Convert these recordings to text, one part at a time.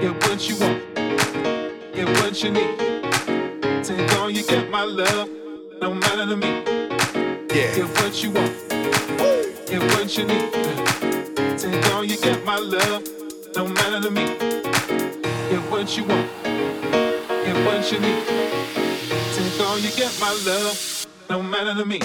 Get what you want. Get what you need. Take all you get, my love. No matter to me. Yeah. Get what you want. Get what you need. Take all you get, my love. No matter to me. Get what you want. Get what you need. Take all you get, my love. No matter to me.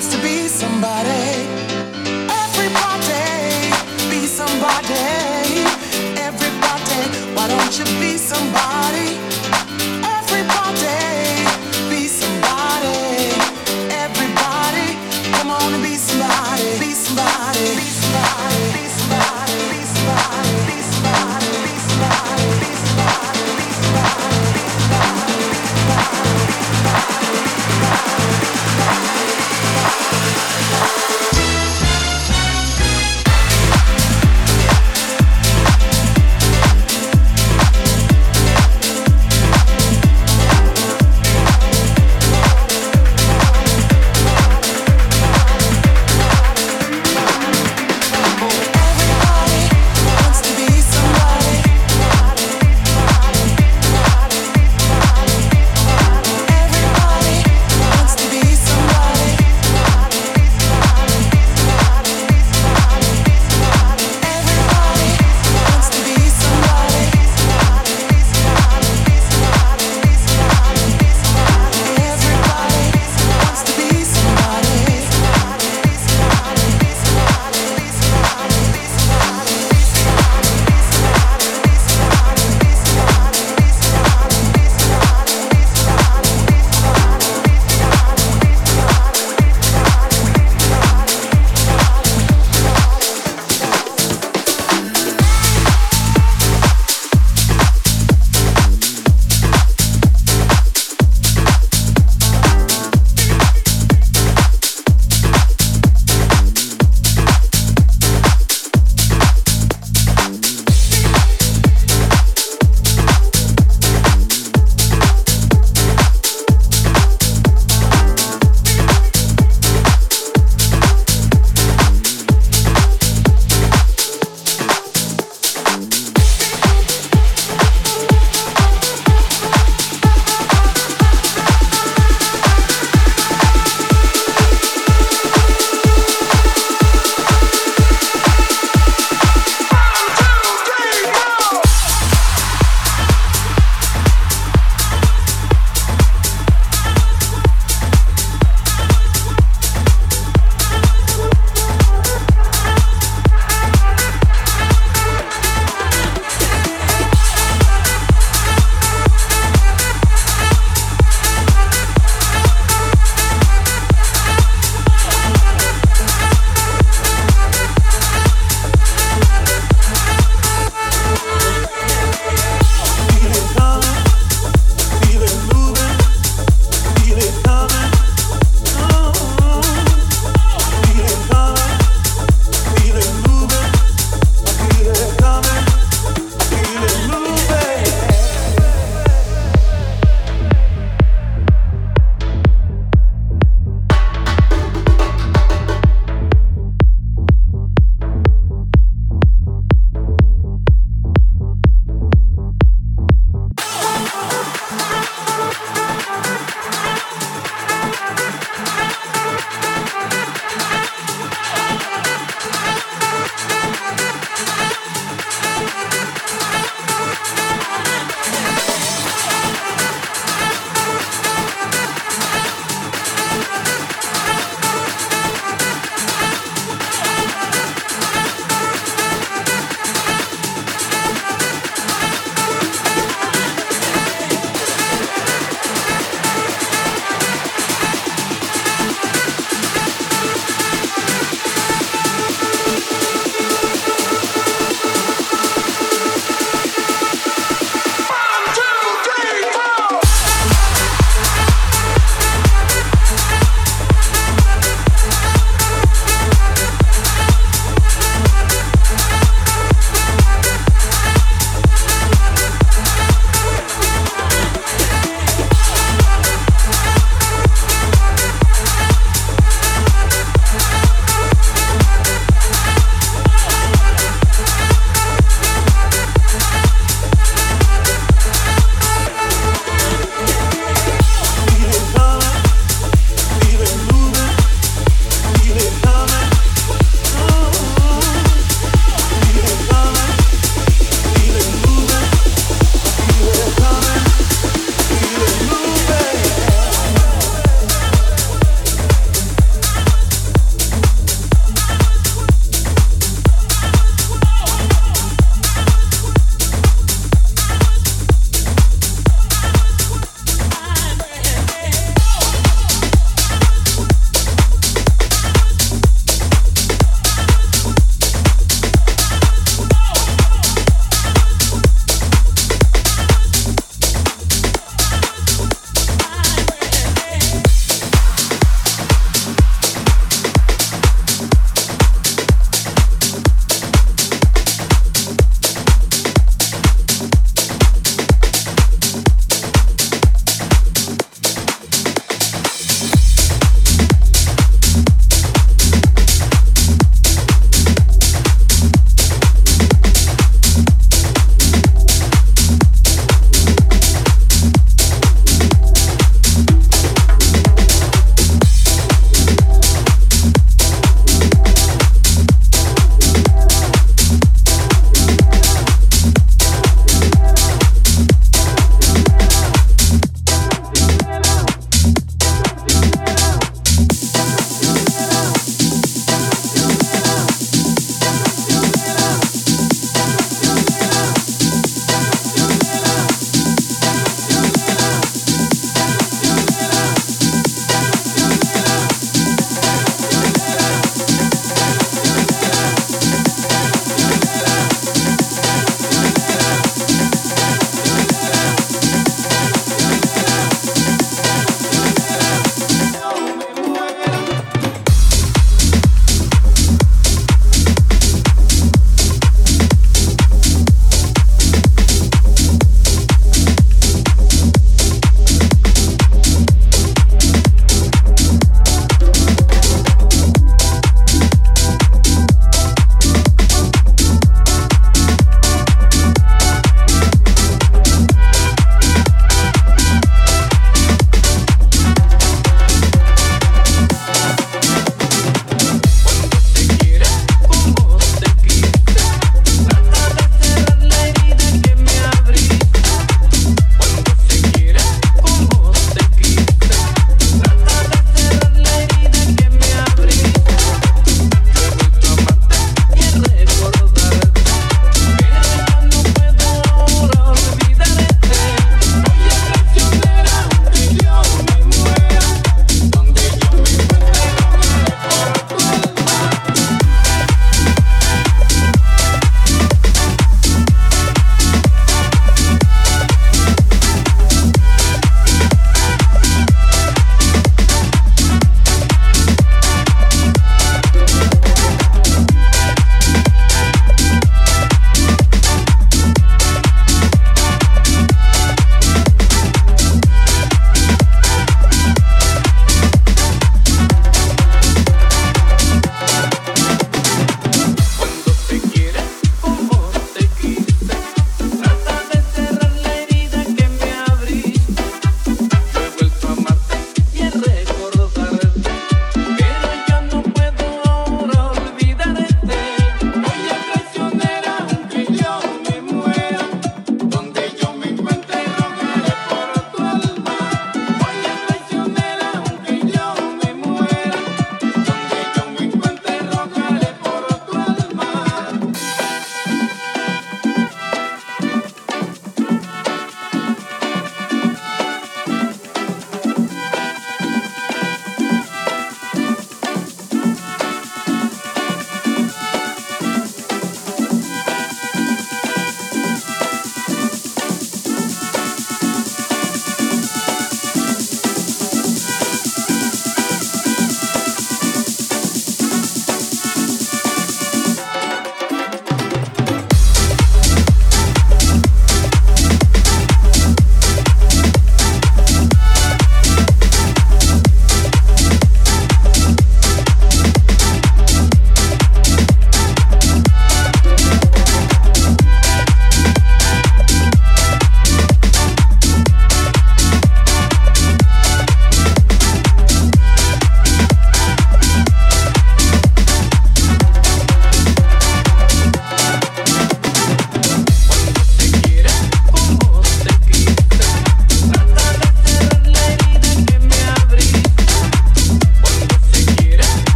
To be somebody. Everybody be somebody. Everybody, why don't you be somebody?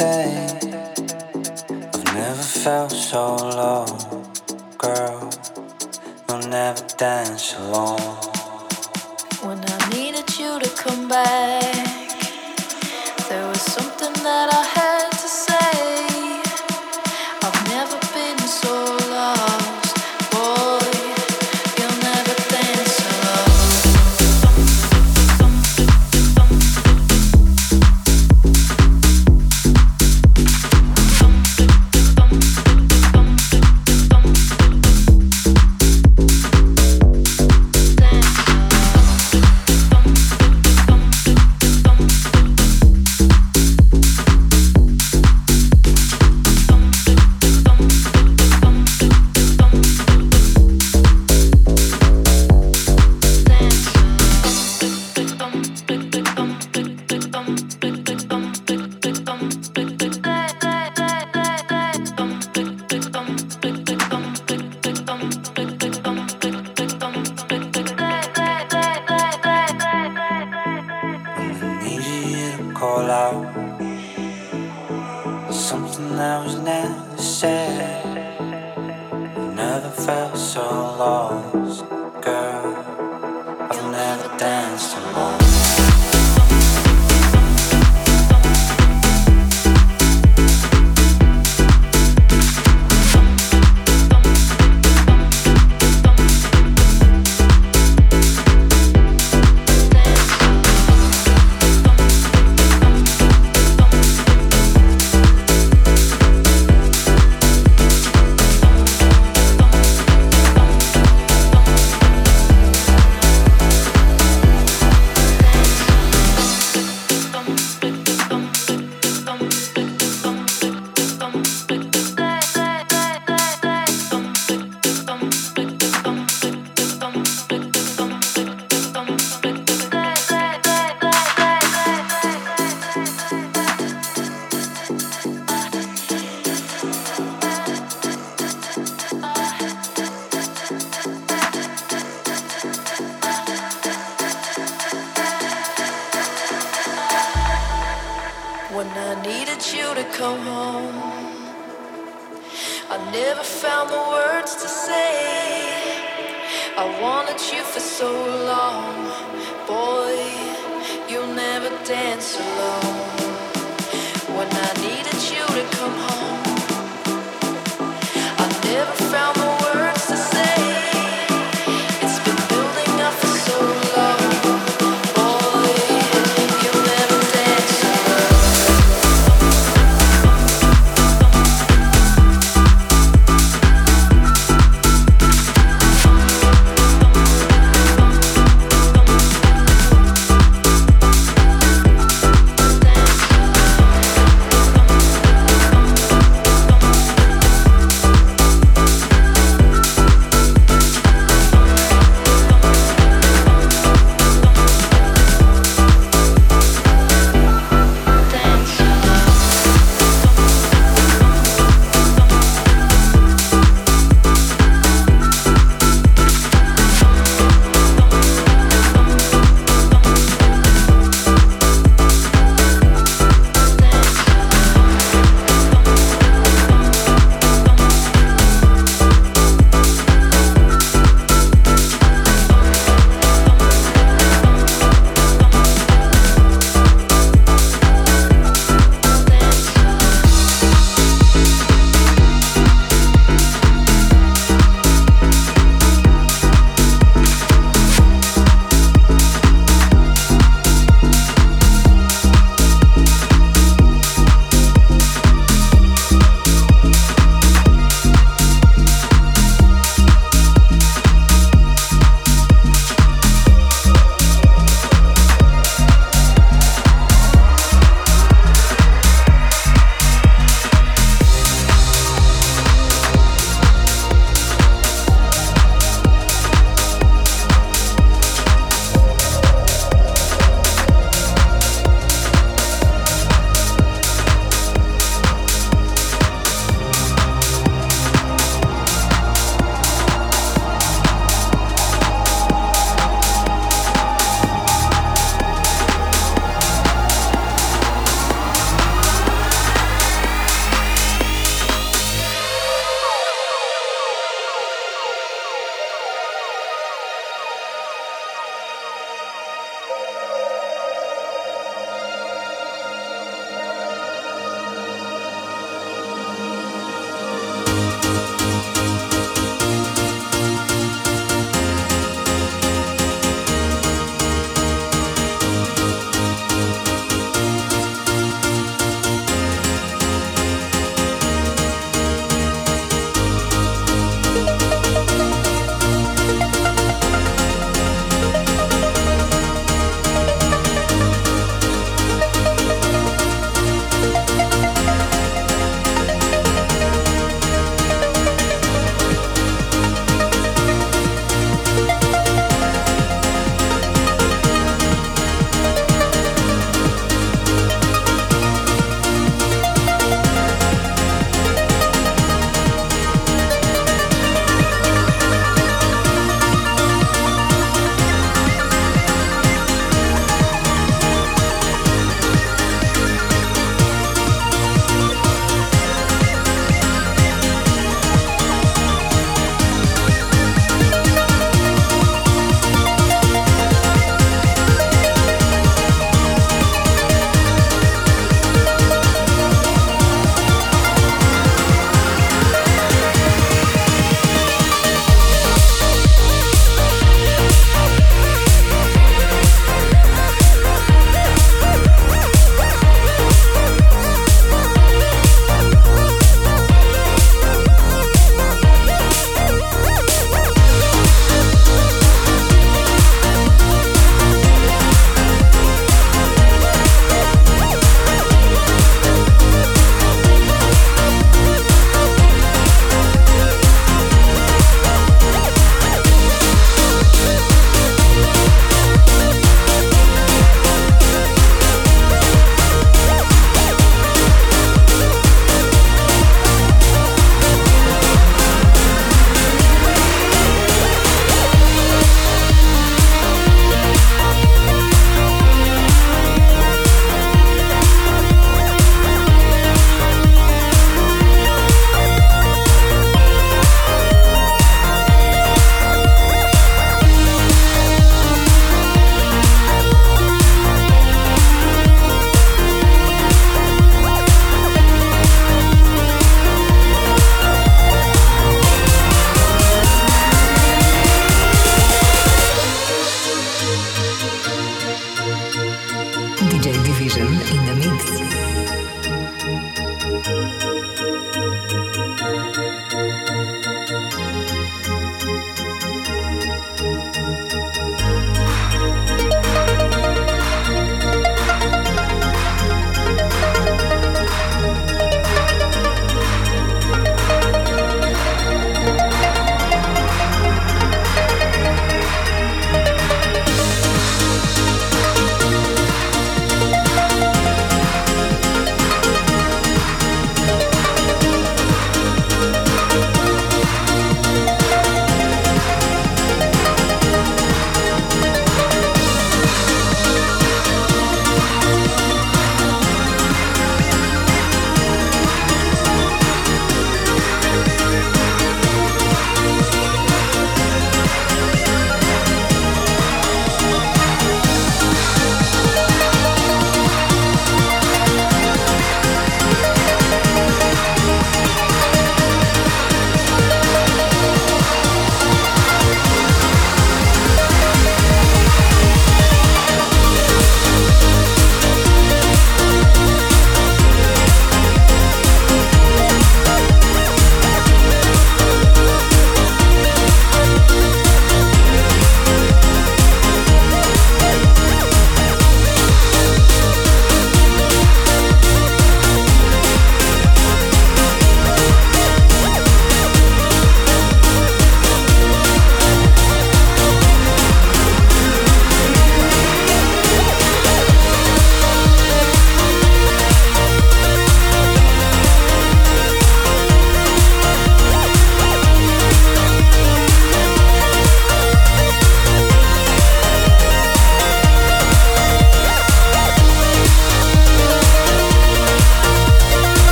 say I've never felt so low, girl. You'll never dance alone.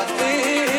a.